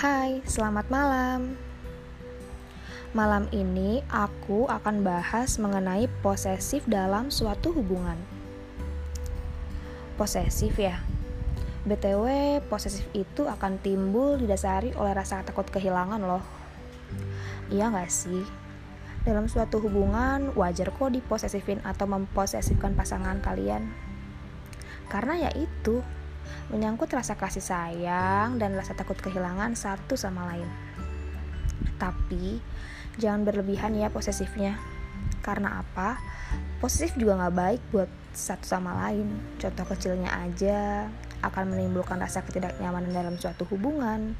Hai, selamat malam. Malam ini aku akan bahas mengenai posesif dalam suatu hubungan. Posesif ya. BTW, posesif itu akan timbul didasari oleh rasa takut kehilangan loh. Iya gak sih? Dalam suatu hubungan, wajar kok diposesifin atau memposesifkan pasangan kalian. Karena ya itu, menyangkut rasa kasih sayang dan rasa takut kehilangan satu sama lain. Tapi jangan berlebihan ya posesifnya. Karena apa? Posesif juga nggak baik buat satu sama lain. Contoh kecilnya aja akan menimbulkan rasa ketidaknyamanan dalam suatu hubungan,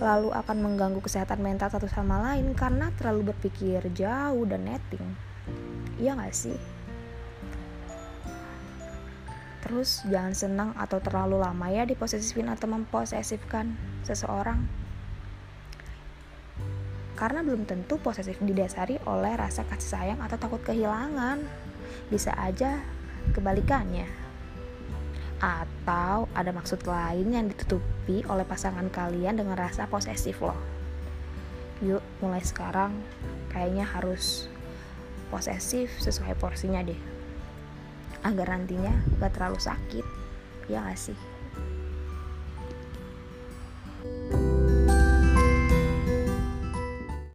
lalu akan mengganggu kesehatan mental satu sama lain karena terlalu berpikir jauh dan netting. Iya nggak sih? Terus jangan senang atau terlalu lama ya diposesifin atau memposesifkan seseorang. Karena belum tentu posesif didasari oleh rasa kasih sayang atau takut kehilangan. Bisa aja kebalikannya. Atau ada maksud lain yang ditutupi oleh pasangan kalian dengan rasa posesif loh. Yuk, mulai sekarang kayaknya harus posesif sesuai porsinya deh agar nantinya gak terlalu sakit. Ya gak sih